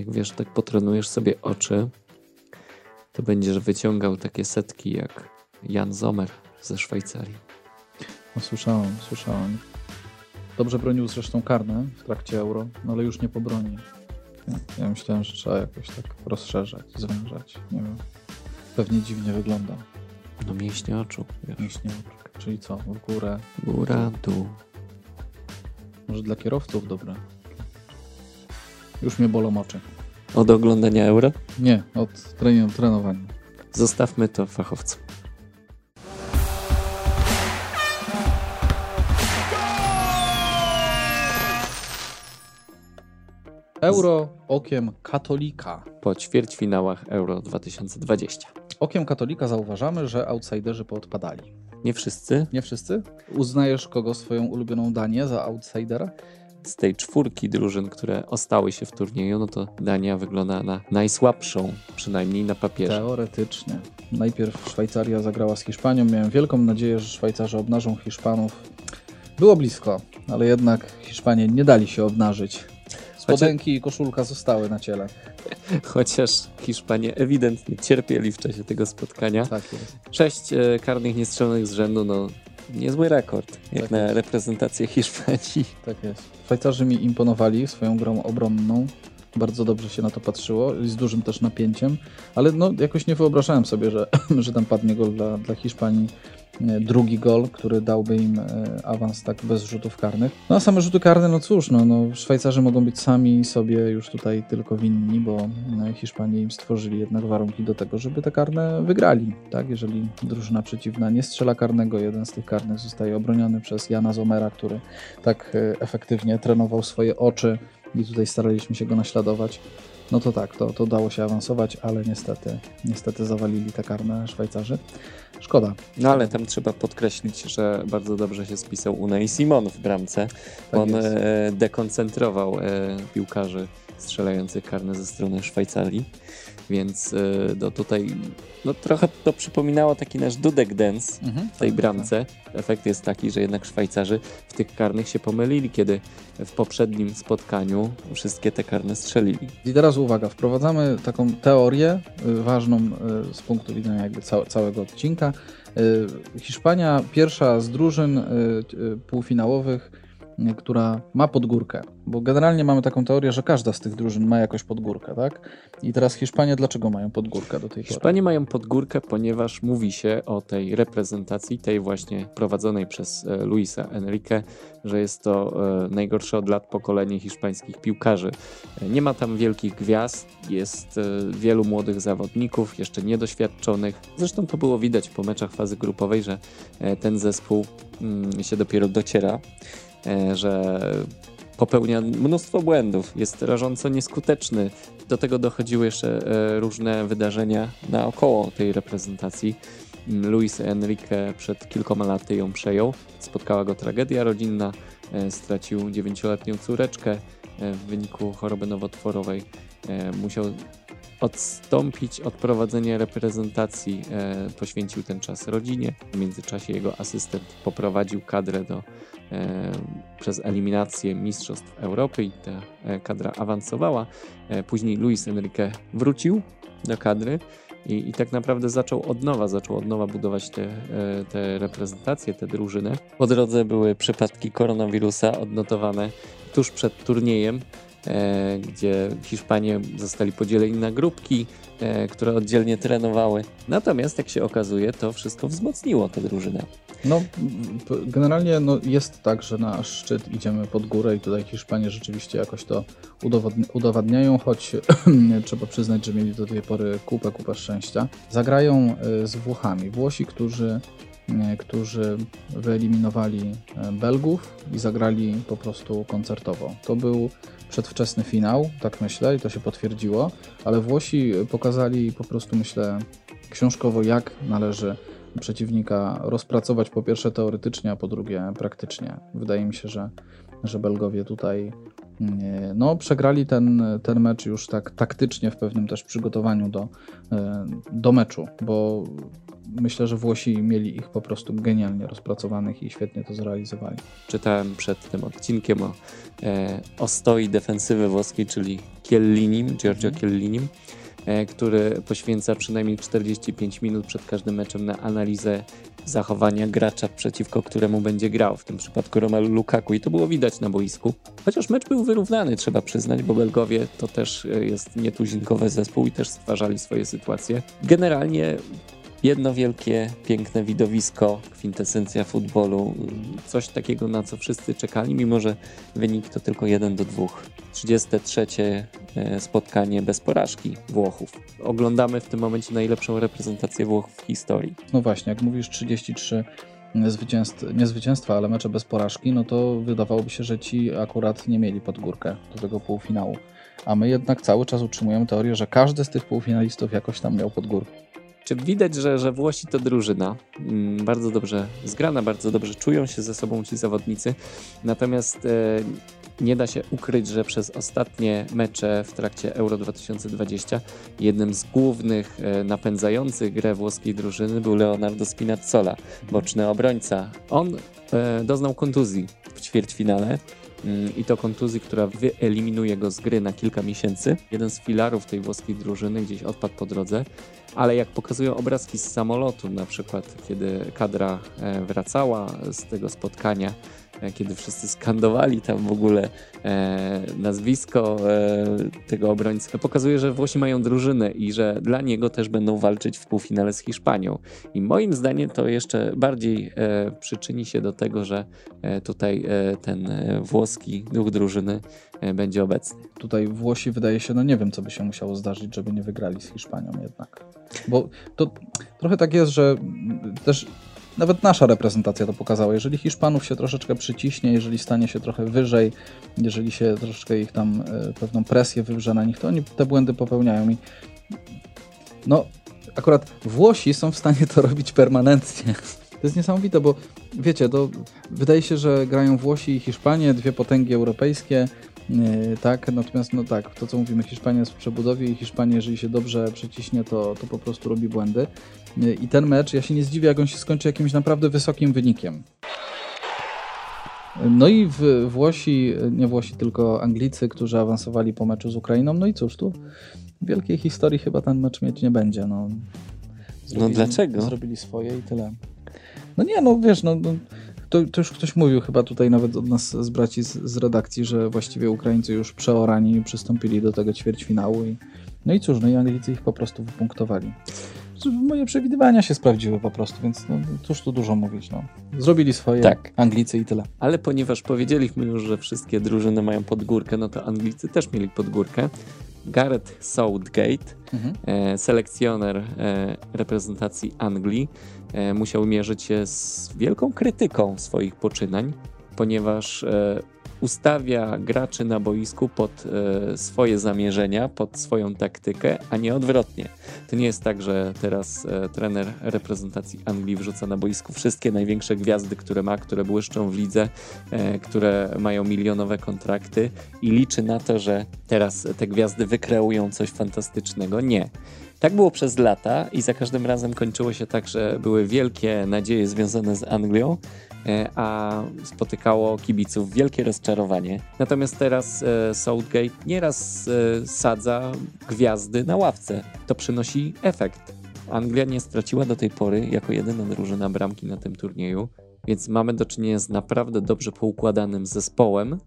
Jak wiesz, tak potrenujesz sobie oczy, to będziesz wyciągał takie setki jak Jan Zomer ze Szwajcarii. No, słyszałem, słyszałem. Dobrze bronił zresztą karne w trakcie euro, no ale już nie po broni. Ja, ja myślałem, że trzeba jakoś tak rozszerzać, zwężać. Nie wiem. Pewnie dziwnie wygląda. No mięśnie oczu, wiesz. Mięśnie oczu. Czyli co? W górę. Góra, dół. Może dla kierowców dobre. Już mnie bolą oczy. Od oglądania euro? Nie, od treni- trenowania. Zostawmy to fachowcom. Euro okiem katolika. Po ćwierćfinałach Euro 2020. Okiem katolika zauważamy, że outsiderzy poodpadali. Nie wszyscy Nie wszyscy? Uznajesz kogo swoją ulubioną Danię za outsidera? Z tej czwórki drużyn, które ostały się w turnieju, no to Dania wygląda na najsłabszą, przynajmniej na papierze. Teoretycznie. Najpierw Szwajcaria zagrała z Hiszpanią. Miałem wielką nadzieję, że Szwajcarzy obnażą Hiszpanów. Było blisko, ale jednak Hiszpanie nie dali się obnażyć. Spodenki i koszulka zostały na ciele. Chociaż Hiszpanie ewidentnie cierpieli w czasie tego spotkania. Tak jest. Sześć e, karnych niestrzelonych z rzędu, no niezły rekord, jak Tak na jest. reprezentację Hiszpanii. Tak jest. Szwajcarzy mi imponowali swoją grą obronną. Bardzo dobrze się na to patrzyło, i z dużym też napięciem, ale no, jakoś nie wyobrażałem sobie, że, że tam padnie gol dla, dla Hiszpanii. E, Drugi gol, który dałby im e, awans tak bez rzutów karnych. No a same rzuty karne, no cóż, no, no, Szwajcarzy mogą być sami sobie już tutaj tylko winni, bo no, Hiszpanie im stworzyli jednak warunki do tego, żeby te karne wygrali. Tak? Jeżeli drużyna przeciwna nie strzela karnego, jeden z tych karnych zostaje obroniony przez Jana Zomera, który tak e, efektywnie trenował swoje oczy i tutaj staraliśmy się go naśladować. No to tak, to, to dało się awansować, ale niestety, niestety zawalili te karne Szwajcarzy. Szkoda. No ale tam trzeba podkreślić, że bardzo dobrze się spisał Unai Simon w bramce. Tak On e, dekoncentrował e, piłkarzy strzelających karne ze strony Szwajcarii, więc e, no tutaj no, trochę to przypominało taki nasz dudek dance Mhm, w tej tak, bramce. Efekt jest taki, że jednak Szwajcarzy w tych karnych się pomylili, kiedy w poprzednim spotkaniu wszystkie te karne strzelili. I teraz uwaga, wprowadzamy taką teorię y, ważną y, z punktu widzenia jakby całe, całego odcinka. Y, Hiszpania pierwsza z drużyn y, y, półfinałowych, która ma podgórkę, bo generalnie mamy taką teorię, że każda z tych drużyn ma jakoś podgórkę, tak? I teraz Hiszpanie dlaczego mają podgórkę do tej pory? Hiszpanie mają podgórkę, ponieważ mówi się o tej reprezentacji, tej właśnie prowadzonej przez e, Luisa Enrique, że jest to e, najgorsze od lat pokolenie hiszpańskich piłkarzy. E, Nie ma tam wielkich gwiazd, jest wielu młodych zawodników, jeszcze niedoświadczonych. Zresztą to było widać po meczach fazy grupowej, że ten zespół mm, się dopiero dociera, że popełnia mnóstwo błędów, jest rażąco nieskuteczny. Do tego dochodziły jeszcze e, różne wydarzenia naokoło tej reprezentacji. Mm, Luis Enrique przed kilkoma laty ją przejął. Spotkała go tragedia rodzinna. e, Stracił dziewięcioletnią córeczkę e, w wyniku choroby nowotworowej. E, Musiał odstąpić od prowadzenia reprezentacji, e, poświęcił ten czas rodzinie. W międzyczasie jego asystent poprowadził kadrę do, e, przez eliminację Mistrzostw Europy i ta e, kadra awansowała. E, później Luis Enrique wrócił do kadry i, i tak naprawdę zaczął od nowa, zaczął od nowa budować te, e, te reprezentacje, te drużyny. Po drodze były przypadki koronawirusa odnotowane tuż przed turniejem, e, gdzie Hiszpanie zostali podzieleni na grupki, e, które oddzielnie trenowały. Natomiast, jak się okazuje, to wszystko wzmocniło tę drużynę. No, generalnie no, jest tak, że na szczyt idziemy pod górę i tutaj Hiszpanie rzeczywiście jakoś to udowadniają, choć trzeba przyznać, że mieli do tej pory kupę, kupę szczęścia. Zagrają y, z Włochami. Włosi, którzy, którzy wyeliminowali y, Belgów i zagrali po prostu koncertowo. To był przedwczesny finał, tak myślę, i to się potwierdziło, ale Włosi pokazali po prostu, myślę, książkowo, jak należy przeciwnika rozpracować po pierwsze teoretycznie, a po drugie praktycznie. Wydaje mi się, że, że Belgowie tutaj No, przegrali ten, ten mecz już tak taktycznie w pewnym też przygotowaniu do, e, do meczu, bo myślę, że Włosi mieli ich po prostu genialnie rozpracowanych i świetnie to zrealizowali. Czytałem przed tym odcinkiem o, e, o stoi defensywy włoskiej, czyli Chiellinim, Giorgio mhm. Chiellinim, e, który poświęca przynajmniej 45 minut przed każdym meczem na analizę zachowania gracza, przeciwko któremu będzie grał, w tym przypadku Romelu Lukaku i to było widać na boisku. Chociaż mecz był wyrównany, trzeba przyznać, bo Belgowie to też e, jest nietuzinkowy zespół i też stwarzali swoje sytuacje. Generalnie jedno wielkie, piękne widowisko, kwintesencja futbolu, coś takiego, na co wszyscy czekali, mimo że wynik to tylko 1 do 2. 33 e, spotkanie bez porażki Włochów. Oglądamy w tym momencie najlepszą reprezentację Włochów w historii. No właśnie, jak mówisz 33 zwycięstw, nie zwycięstwa, ale mecze bez porażki, no to wydawałoby się, że ci akurat nie mieli pod górkę do tego półfinału. A my jednak cały czas utrzymujemy teorię, że każdy z tych półfinalistów jakoś tam miał pod górkę. Czy widać, że, że Włosi to drużyna, mm, bardzo dobrze zgrana, bardzo dobrze czują się ze sobą ci zawodnicy, natomiast e, nie da się ukryć, że przez ostatnie mecze w trakcie Euro 2020 jednym z głównych e, napędzających grę włoskiej drużyny był Leonardo Spinazzola, boczny obrońca. On e, doznał kontuzji w ćwierćfinale mm, i to kontuzji, która wyeliminuje go z gry na kilka miesięcy. Jeden z filarów tej włoskiej drużyny gdzieś odpadł po drodze ale jak pokazują obrazki z samolotu, na przykład kiedy kadra e, wracała z tego spotkania, e, kiedy wszyscy skandowali tam w ogóle e, nazwisko e, tego obrońcy, pokazuje, że Włosi mają drużynę i że dla niego też będą walczyć w półfinale z Hiszpanią. I moim zdaniem to jeszcze bardziej e, przyczyni się do tego, że e, tutaj ten włoski duch drużyny będzie obecny. Tutaj Włosi wydaje się, no nie wiem, co by się musiało zdarzyć, żeby nie wygrali z Hiszpanią jednak. Bo to trochę tak jest, że też nawet nasza reprezentacja to pokazała. Jeżeli Hiszpanów się troszeczkę przyciśnie, jeżeli stanie się trochę wyżej, jeżeli się troszeczkę ich tam e, pewną presję wywrze na nich, to oni te błędy popełniają. I no, akurat Włosi są w stanie to robić permanentnie. To jest niesamowite, bo wiecie, to wydaje się, że grają Włosi i Hiszpanie, dwie potęgi europejskie, E, tak, natomiast no tak, to co mówimy, Hiszpania jest w przebudowie i Hiszpania, jeżeli się dobrze przeciśnie, to, to po prostu robi błędy. E, I ten mecz, ja się nie zdziwię, jak on się skończy jakimś naprawdę wysokim wynikiem. No i w Włosi, nie Włosi, tylko Anglicy, którzy awansowali po meczu z Ukrainą. No i cóż, tu wielkiej historii chyba ten mecz mieć nie będzie. No, no zrobili, no dlaczego? Zrobili swoje i tyle. No nie, no wiesz, no, no to, to, już ktoś mówił chyba tutaj nawet od nas z braci z, z redakcji, że właściwie Ukraińcy już przeorani przystąpili do tego ćwierćfinału i no i cóż, no i Anglicy ich po prostu wypunktowali. Moje przewidywania się sprawdziły po prostu, więc no, cóż tu dużo mówić. No. Zrobili swoje tak. Anglicy i tyle. Ale ponieważ powiedzieliśmy już, że wszystkie drużyny mają podgórkę, no to Anglicy też mieli podgórkę. Gareth Southgate, mhm. e, selekcjoner e, reprezentacji Anglii, musiał mierzyć się z wielką krytyką swoich poczynań, ponieważ e, ustawia graczy na boisku pod e, swoje zamierzenia, pod swoją taktykę, a nie odwrotnie. To nie jest tak, że teraz e, trener reprezentacji Anglii wrzuca na boisku wszystkie największe gwiazdy, które ma, które błyszczą w lidze, e, które mają milionowe kontrakty i liczy na to, że teraz te gwiazdy wykreują coś fantastycznego. Nie. Tak było przez lata i za każdym razem kończyło się tak, że były wielkie nadzieje związane z Anglią, E, a spotykało kibiców wielkie rozczarowanie. Natomiast teraz e, Southgate nieraz e, sadza gwiazdy na ławce. To przynosi efekt. Anglia nie straciła do tej pory jako jedyna drużyna bramki na tym turnieju, więc mamy do czynienia z naprawdę dobrze poukładanym zespołem,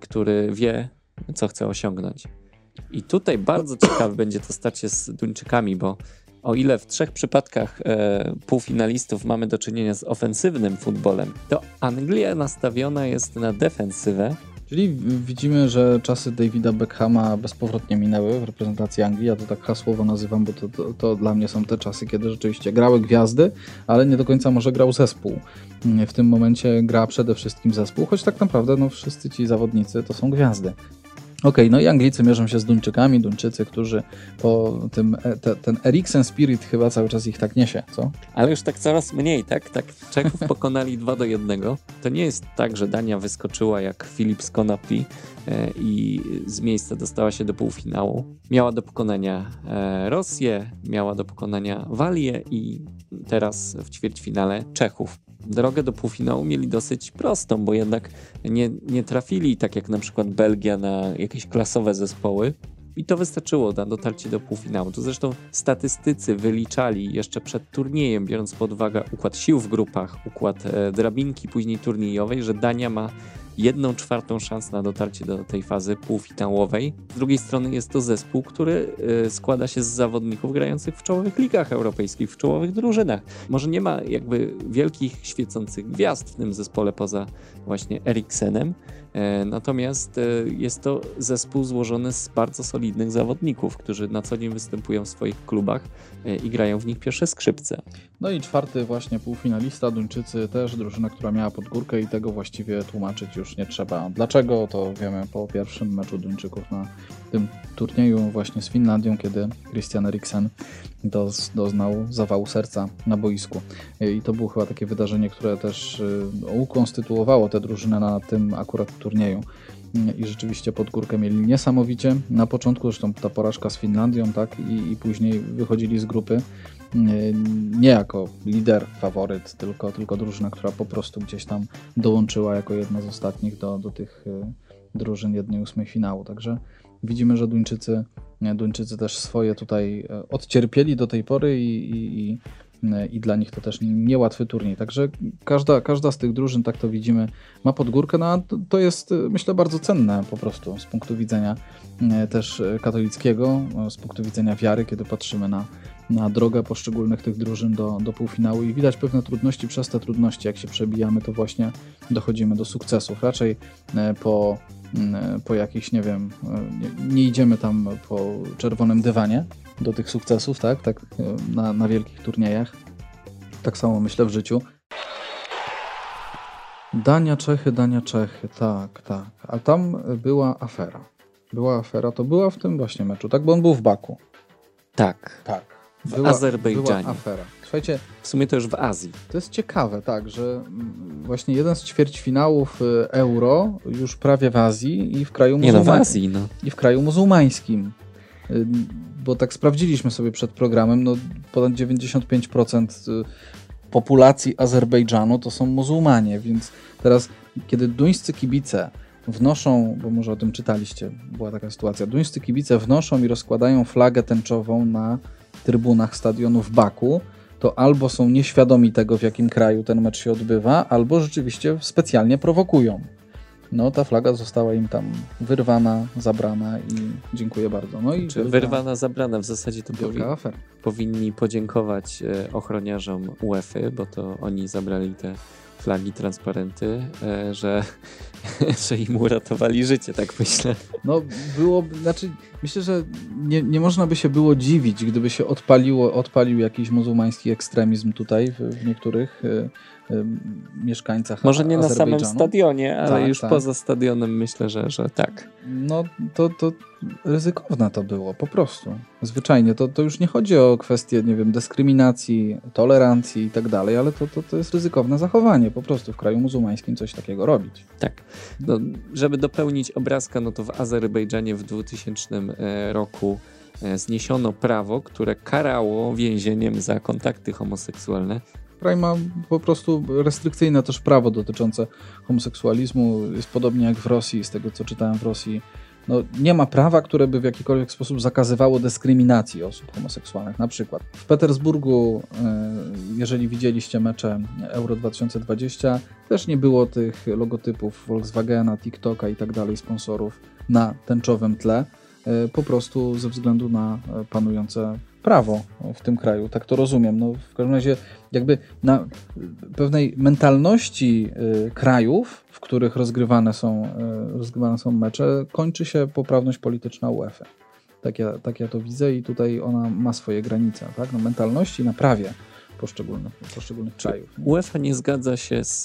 który wie, co chce osiągnąć. I tutaj bardzo ciekawe będzie to starcie z Duńczykami, bo o ile w trzech przypadkach e, półfinalistów mamy do czynienia z ofensywnym futbolem, to Anglia nastawiona jest na defensywę. Czyli widzimy, że czasy Davida Beckhama bezpowrotnie minęły w reprezentacji Anglii. Ja to tak hasłowo nazywam, bo to, to, to, dla mnie są te czasy, kiedy rzeczywiście grały gwiazdy, ale nie do końca może grał zespół. W tym momencie gra przede wszystkim zespół, choć tak naprawdę no, wszyscy ci zawodnicy to są gwiazdy. Okej, no i Anglicy mierzą się z Duńczykami, Duńczycy, którzy po tym, e, te, ten Eriksen Spirit chyba cały czas ich tak niesie, co? Ale już tak coraz mniej, tak? Tak Czechów pokonali 2 do 1. To nie jest tak, że Dania wyskoczyła jak Filip z Konopli e, i z miejsca dostała się do półfinału. Miała do pokonania e, Rosję, miała do pokonania Walię i teraz w ćwierćfinale Czechów drogę do półfinału mieli dosyć prostą, bo jednak nie, nie trafili tak jak na przykład Belgia na jakieś klasowe zespoły. I to wystarczyło na dotarcie do półfinału. Tu zresztą statystycy wyliczali jeszcze przed turniejem, biorąc pod uwagę układ sił w grupach, układ e, drabinki później turniejowej, że Dania ma jedną czwartą szans na dotarcie do tej fazy półfinałowej. Z drugiej strony jest to zespół, który y, składa się z zawodników grających w czołowych ligach europejskich, w czołowych drużynach. Może nie ma jakby wielkich świecących gwiazd w tym zespole poza właśnie Eriksenem, Natomiast e, jest to zespół złożony z bardzo solidnych zawodników, którzy na co dzień występują w swoich klubach e, i grają w nich pierwsze skrzypce. No i czwarty właśnie półfinalista, Duńczycy, też drużyna, która miała podgórkę i tego właściwie tłumaczyć już nie trzeba. Dlaczego, to wiemy po pierwszym meczu Duńczyków na tym turnieju właśnie z Finlandią, kiedy Christian Eriksen doznał zawału serca na boisku. I to było chyba takie wydarzenie, które też ukonstytuowało tę drużynę na tym akurat turnieju i rzeczywiście pod górkę mieli niesamowicie. Na początku zresztą ta porażka z Finlandią, tak, i, i później wychodzili z grupy nie jako lider, faworyt, tylko, tylko drużyna, która po prostu gdzieś tam dołączyła jako jedna z ostatnich do, do tych y, drużyn jednej ósmej finału. Także widzimy, że Duńczycy, Duńczycy też swoje tutaj e, odcierpieli do tej pory i, i, i i dla nich to też niełatwy turniej. Także każda, każda z tych drużyn, tak to widzimy, ma podgórkę, no a to jest myślę bardzo cenne po prostu z punktu widzenia e, też katolickiego, z punktu widzenia wiary, kiedy patrzymy na, na drogę poszczególnych tych drużyn do, do półfinału i widać pewne trudności. Przez te trudności, jak się przebijamy, to właśnie dochodzimy do sukcesów. Raczej e, po, e, po jakichś, nie wiem, nie, nie idziemy tam po czerwonym dywanie, do tych sukcesów, tak? tak e, na, na wielkich turniejach. Tak samo myślę w życiu. Dania, Czechy, Dania, Czechy, tak, tak. A tam była afera. Była afera, to była w tym właśnie meczu, tak? Bo on był w Baku. Tak. Tak. W Azerbejdżanie. Była afera. Słuchajcie. W sumie to już w Azji. To jest ciekawe, tak, że mm, właśnie jeden z ćwierćfinałów y, euro już prawie w Azji i w kraju muzułmańskim. Nie no, w Azji, no. I w kraju muzułmańskim bo tak sprawdziliśmy sobie przed programem, no ponad 95% y, populacji Azerbejdżanu to są muzułmanie, więc teraz, kiedy duńscy kibice wnoszą, bo może o tym czytaliście, była taka sytuacja, duńscy kibice wnoszą i rozkładają flagę tęczową na trybunach stadionu w Baku, to albo są nieświadomi tego, w jakim kraju ten mecz się odbywa, albo rzeczywiście specjalnie prowokują no ta flaga została im tam wyrwana, zabrana i dziękuję bardzo. No i Czy wielka, wyrwana, zabrana, w zasadzie to powi afera. powinni podziękować e, ochroniarzom UEFA, bo to oni zabrali te flagi, transparenty, e, że, że im uratowali życie, tak myślę. No było, znaczy myślę, że nie, nie można by się było dziwić, gdyby się odpaliło, odpalił jakiś muzułmański ekstremizm tutaj w, w niektórych e, mieszkańcach Może nie na samym stadionie, ale tak, już tak. poza stadionem myślę, że, że tak. No to, to ryzykowne to było, po prostu. Zwyczajnie. To, to już nie chodzi o kwestię, nie wiem, dyskryminacji, tolerancji i tak dalej, ale to, to, to jest ryzykowne zachowanie po prostu w kraju muzułmańskim coś takiego robić. Tak. No, żeby dopełnić obrazka, no to w Azerbejdżanie w 2000 e, roku e, zniesiono prawo, które karało więzieniem za kontakty homoseksualne kraj ma po prostu restrykcyjne też prawo dotyczące homoseksualizmu. Jest podobnie jak w Rosji, z tego co czytałem w Rosji. No, nie ma prawa, które by w jakikolwiek sposób zakazywało dyskryminacji osób homoseksualnych. Na przykład w Petersburgu, e, jeżeli widzieliście mecze Euro 2020, też nie było tych logotypów Volkswagena, TikToka i tak dalej, sponsorów na tęczowym tle, e, po prostu ze względu na panujące prawo w tym kraju, tak to rozumiem. No, w każdym razie jakby na pewnej mentalności y, krajów, w których rozgrywane są, y, rozgrywane są mecze, kończy się poprawność polityczna UEFA. Tak ja, tak ja to widzę i tutaj ona ma swoje granice. Tak? No, mentalności na prawie poszczególnych, poszczególnych krajów. UEFA nie zgadza się z,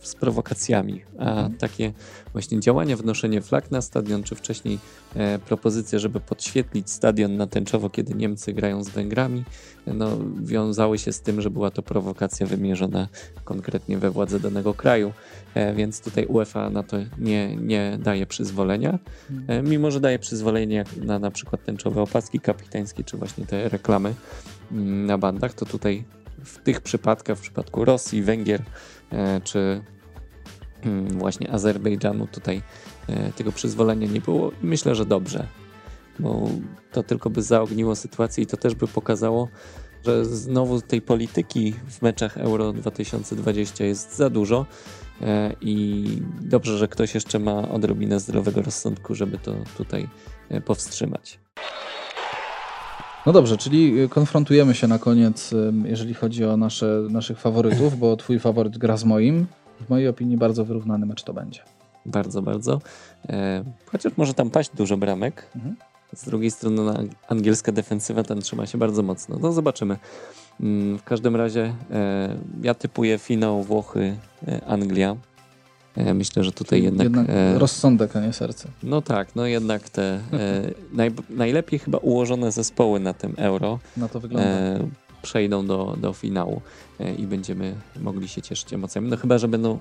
z prowokacjami, a Mhm. takie właśnie działania, wnoszenie flag na stadion, czy wcześniej e, propozycje, żeby podświetlić stadion na tęczowo, kiedy Niemcy grają z Węgrami, no, wiązały się z tym, że była to prowokacja wymierzona konkretnie we władze danego kraju, e, więc tutaj UEFA na to nie, nie daje przyzwolenia, e, mimo że daje przyzwolenie na na przykład tęczowe opaski kapitańskie, czy właśnie te reklamy na bandach, to tutaj w tych przypadkach, w przypadku Rosji, Węgier e, czy mm, właśnie Azerbejdżanu, tutaj e, tego przyzwolenia nie było. Myślę, że dobrze, bo to tylko by zaogniło sytuację i to też by pokazało, że znowu tej polityki w meczach Euro 2020 jest za dużo e, i dobrze, że ktoś jeszcze ma odrobinę zdrowego rozsądku, żeby to tutaj powstrzymać. No dobrze, czyli y, konfrontujemy się na koniec, jeżeli chodzi o nasze, naszych faworytów, bo twój faworyt gra z moim. W mojej opinii bardzo wyrównany mecz to będzie. Bardzo, bardzo. E, chociaż może tam paść dużo bramek. Mhm. Z drugiej strony no, angielska defensywa tam trzyma się bardzo mocno. No zobaczymy. Mm, W każdym razie e, ja typuję finał Włochy-Anglia. E, myślę, że tutaj jednak... e, rozsądek, a nie serce. no tak, no jednak te e, naj, najlepiej chyba ułożone zespoły na tym euro Na to wygląda. przejdą do, do finału i będziemy mogli się cieszyć emocjami. No chyba, że będą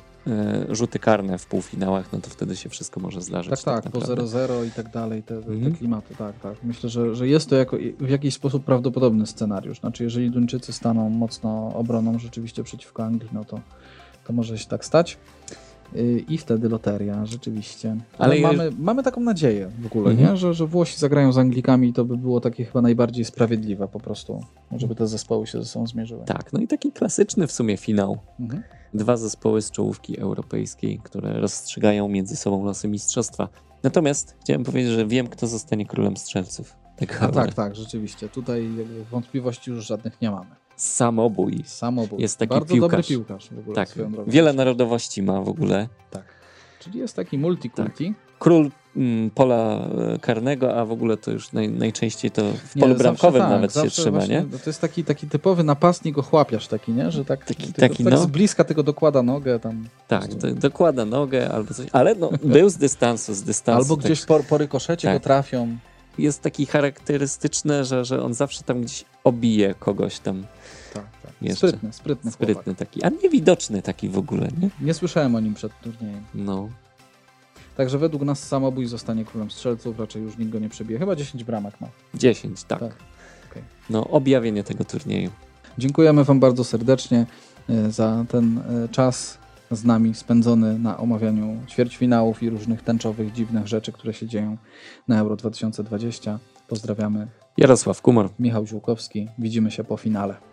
rzuty karne w półfinałach, no to wtedy się wszystko może zdarzyć. tak, tak, po naprawdę. 0-0 i tak dalej, te, te, Mhm. klimaty, tak, tak. Myślę, że, że jest to jako, w jakiś sposób prawdopodobny scenariusz. Znaczy, jeżeli Duńczycy staną mocno obroną rzeczywiście przeciwko Anglii, no to, to może się tak stać. Yy, I wtedy loteria, rzeczywiście. Ale, Ale mamy, mamy taką nadzieję w ogóle, Mhm. nie? Że, że Włosi zagrają z Anglikami i to by było takie chyba najbardziej sprawiedliwe po prostu, żeby te zespoły się ze sobą zmierzyły. Tak, no i taki klasyczny w sumie finał. Mhm. Dwa zespoły z czołówki europejskiej, które rozstrzygają między sobą losy mistrzostwa. Natomiast chciałem powiedzieć, że wiem, kto zostanie królem strzelców. Tak, A tak, tak, rzeczywiście. Tutaj wątpliwości już żadnych nie mamy. Samobój. Samobój. Jest taki Bardzo piłkarz. dobry piłkarz w ogóle. Tak, wiele narodowości ma w ogóle. Tak. Czyli jest taki multikulti. Król mm, pola e, karnego, a w ogóle to już naj, najczęściej to w Nie, polu bramkowym tak, nawet się trzyma, właśnie, nie? To jest taki, taki typowy napastnik, ochłapiarz taki, nie? Że tak, Taki- tylko, taki, tak no. z bliska tego dokłada nogę tam. Tak, to, dokłada nogę albo coś, ale no, był z dystansu, z dystansu. Albo tak. gdzieś po, po rykoszecie Tak. go trafią. Jest taki charakterystyczny, że, że on zawsze tam gdzieś obije kogoś tam Tak, tak. Jeszcze. Sprytny, sprytny, sprytny. sprytny taki, a niewidoczny taki w ogóle, nie? Nie słyszałem o nim przed turniejem. No, Także według nas samobój zostanie królem strzelców, raczej już nikt go nie przebije. Chyba 10 bramek ma. 10, tak. Tak. Okej. No, objawienie tego turnieju. Dziękujemy Wam bardzo serdecznie e, za ten e, czas z nami spędzony na omawianiu ćwierćfinałów i różnych tęczowych, dziwnych rzeczy, które się dzieją na Euro 2020. Pozdrawiamy. Jarosław Kumor. Michał Ziółkowski. Widzimy się po finale.